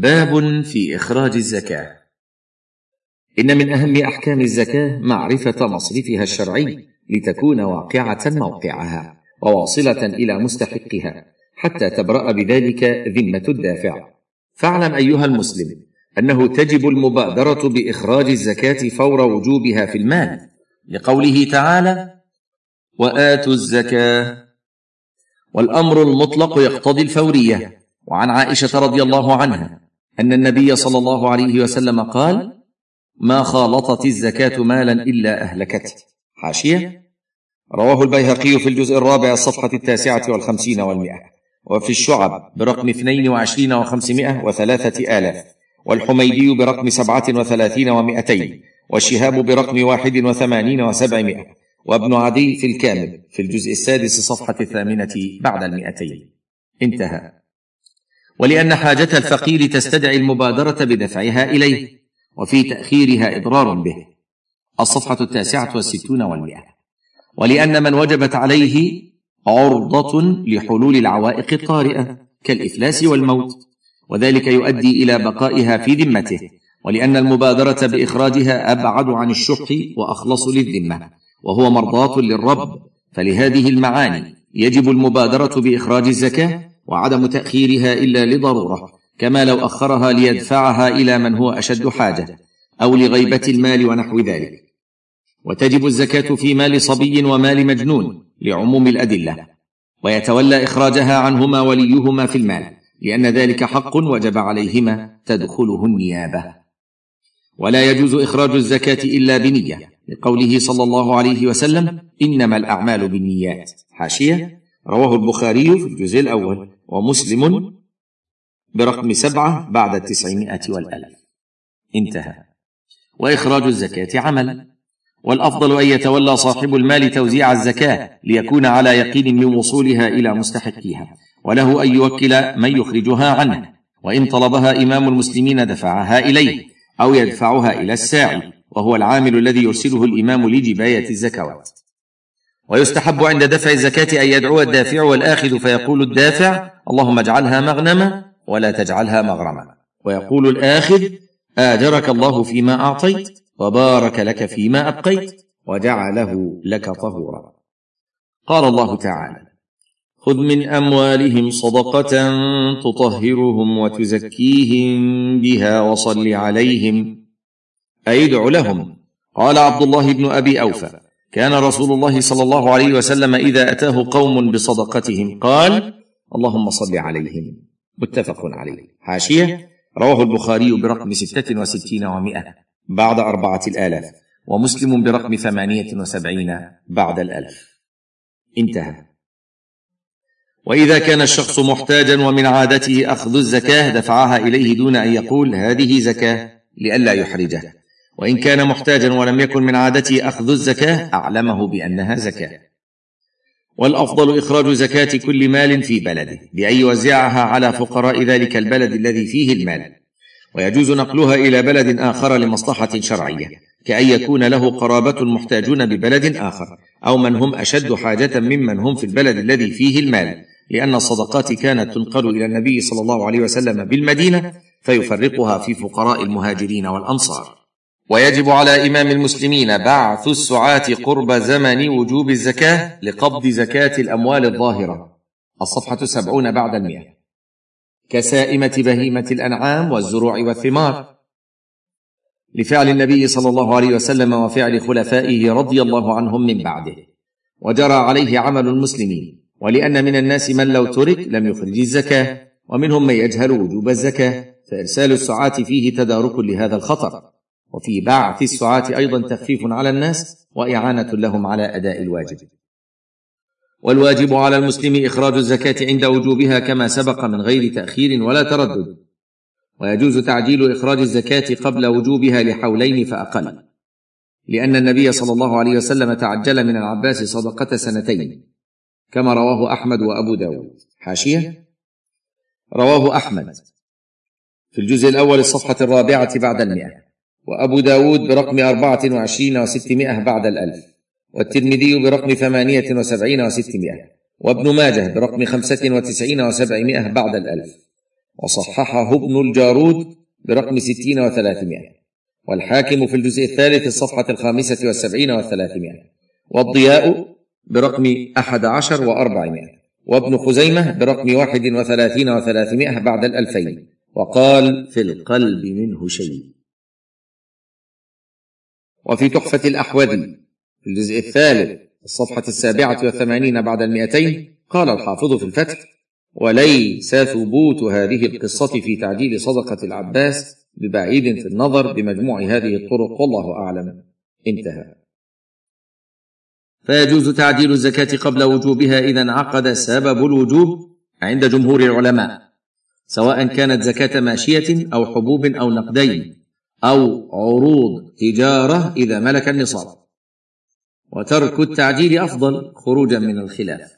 باب في إخراج الزكاة. إن من أهم أحكام الزكاة معرفة مصرفها الشرعي لتكون واقعة موقعها وواصلة إلى مستحقها حتى تبرأ بذلك ذمة الدافع. فاعلم أيها المسلم أنه تجب المبادرة بإخراج الزكاة فور وجوبها في المال. لقوله تعالى وآتوا الزكاة. والأمر المطلق يقتضي الفورية. وعن عائشة رضي الله عنها أن النبي صلى الله عليه وسلم قال ما خالطت الزكاة مالا إلا اهلكته حاشية؟ رواه البيهقي في الجزء الرابع الصفحه التاسعة والخمسين والمئة وفي الشعب برقم اثنين وعشرين وخمسمائة وثلاثة آلاف والحميدي برقم سبعة وثلاثين ومائتين والشهاب برقم واحد وثمانين وسبعمائة وابن عدي في الكامل في الجزء السادس صفحة الثامنة بعد المئتين. انتهى. ولأن حاجة الفقير تستدعي المبادرة بدفعها إليه وفي تأخيرها اضرار به. الصفحة التاسعة والستون والمئة. ولأن من وجبت عليه عرضة لحلول العوائق الطارئه كالإفلاس والموت وذلك يؤدي إلى بقائها في ذمته. ولأن المبادرة بإخراجها أبعد عن الشح وأخلص للذمة وهو مرضاة للرب فلهذه المعاني يجب المبادرة بإخراج الزكاة وعدم تأخيرها إلا لضرورة كما لو أخرها ليدفعها إلى من هو أشد حاجة أو لغيبة المال ونحو ذلك. وتجب الزكاة في مال صبي ومال مجنون لعموم الأدلة. ويتولى إخراجها عنهما وليهما في المال لأن ذلك حق وجب عليهما تدخله النيابة. ولا يجوز إخراج الزكاة إلا بنية لقوله صلى الله عليه وسلم إنما الأعمال بالنيات. حاشية رواه البخاري في الجزء الأول. ومسلم برقم سبعة بعد التسعمائه والألف. انتهى. وإخراج الزكاة عمل والأفضل أن يتولى صاحب المال توزيع الزكاة ليكون على يقين من وصولها إلى مستحقيها. وله أن يوكل من يخرجها عنه. وإن طلبها إمام المسلمين دفعها إليه أو يدفعها إلى الساعي وهو العامل الذي يرسله الإمام لجباية الزكوات. ويستحب عند دفع الزكاة أن يدعو الدافع والآخذ فيقول الدافع اللهم اجعلها مغنما ولا تجعلها مغرما. ويقول الاخذ آجرك الله فيما أعطيت وبارك لك فيما أبقيت وجعله لك طهورا. قال الله تعالى خذ من أموالهم صدقة تطهرهم وتزكيهم بها وصل عليهم. أي ادع لهم. قال عبد الله بن أبي أوفى كان رسول الله صلى الله عليه وسلم إذا أتاه قوم بصدقتهم قال اللهم صل عليهم. متفق عليه. حاشية؟ رواه البخاري برقم ستة وستين ومائة بعد أربعة الآلاف. ومسلم برقم ثمانية وسبعين بعد الألف. انتهى. وإذا كان الشخص محتاجا ومن عادته أخذ الزكاة دفعها إليه دون أن يقول هذه زكاة لئلا يحرجه. وإن كان محتاجا ولم يكن من عادته أخذ الزكاة أعلمه بأنها زكاة. والأفضل إخراج زكاة كل مال في بلده بان يوزعها على فقراء ذلك البلد الذي فيه المال. ويجوز نقلها إلى بلد آخر لمصلحة شرعية كأن يكون له قرابة محتاجون ببلد آخر أو من هم أشد حاجة ممن هم في البلد الذي فيه المال. لأن الصدقات كانت تنقل إلى النبي صلى الله عليه وسلم بالمدينة فيفرقها في فقراء المهاجرين والأنصار. ويجب على إمام المسلمين بعث السعاة قرب زمن وجوب الزكاة لقبض زكاة الأموال الظاهرة. الصفحة سبعون بعد المئة. كسائمة بهيمة الأنعام والزروع والثمار. لفعل النبي صلى الله عليه وسلم وفعل خلفائه رضي الله عنهم من بعده. وجرى عليه عمل المسلمين. ولأن من الناس من لو ترك لم يخرج الزكاة. ومنهم من يجهل وجوب الزكاة. فإرسال السعاة فيه تدارك لهذا الخطر. وفي بعث السعاه أيضا تخفيف على الناس وإعانة لهم على أداء الواجب. والواجب على المسلم إخراج الزكاة عند وجوبها كما سبق من غير تأخير ولا تردد. ويجوز تعجيل إخراج الزكاة قبل وجوبها لحولين فأقل. لأن النبي صلى الله عليه وسلم تعجل من العباس صدقة سنتين. كما رواه أحمد وأبو داود. حاشية؟ رواه أحمد. في الجزء الأول الصفحة الرابعة بعد المئة. وأبو داود برقم أربعة وعشرين وستمائة بعد الألف والترمذي برقم ثمانية وسبعين وستمائة وابن ماجه برقم خمسة وتسعين وسبعمائة بعد الألف وصححه ابن الجارود برقم ستين وثلاثمائة والحاكم في الجزء الثالث الصفحة الخامسة والسبعين والثلاثمائة والضياء برقم أحد عشر وأربعمائة وابن خزيمة برقم واحد وثلاثين وثلاثمائة بعد الألفين وقال في القلب منه شيء. وفي تحفة الأحوذي في الجزء الثالث الصفحة السابعة والثمانين بعد المئتين قال الحافظ في الفتح وليس ثبوت هذه القصة في تعجيل صدقة العباس ببعيد في النظر بمجموع هذه الطرق والله أعلم. انتهى. فيجوز تعجيل الزكاة قبل وجوبها إذا انعقد سبب الوجوب عند جمهور العلماء سواء كانت زكاة ماشية أو حبوب أو نقدين. أو عروض تجارة إذا ملك النصاب. وترك التعجيل أفضل خروجا من الخلاف.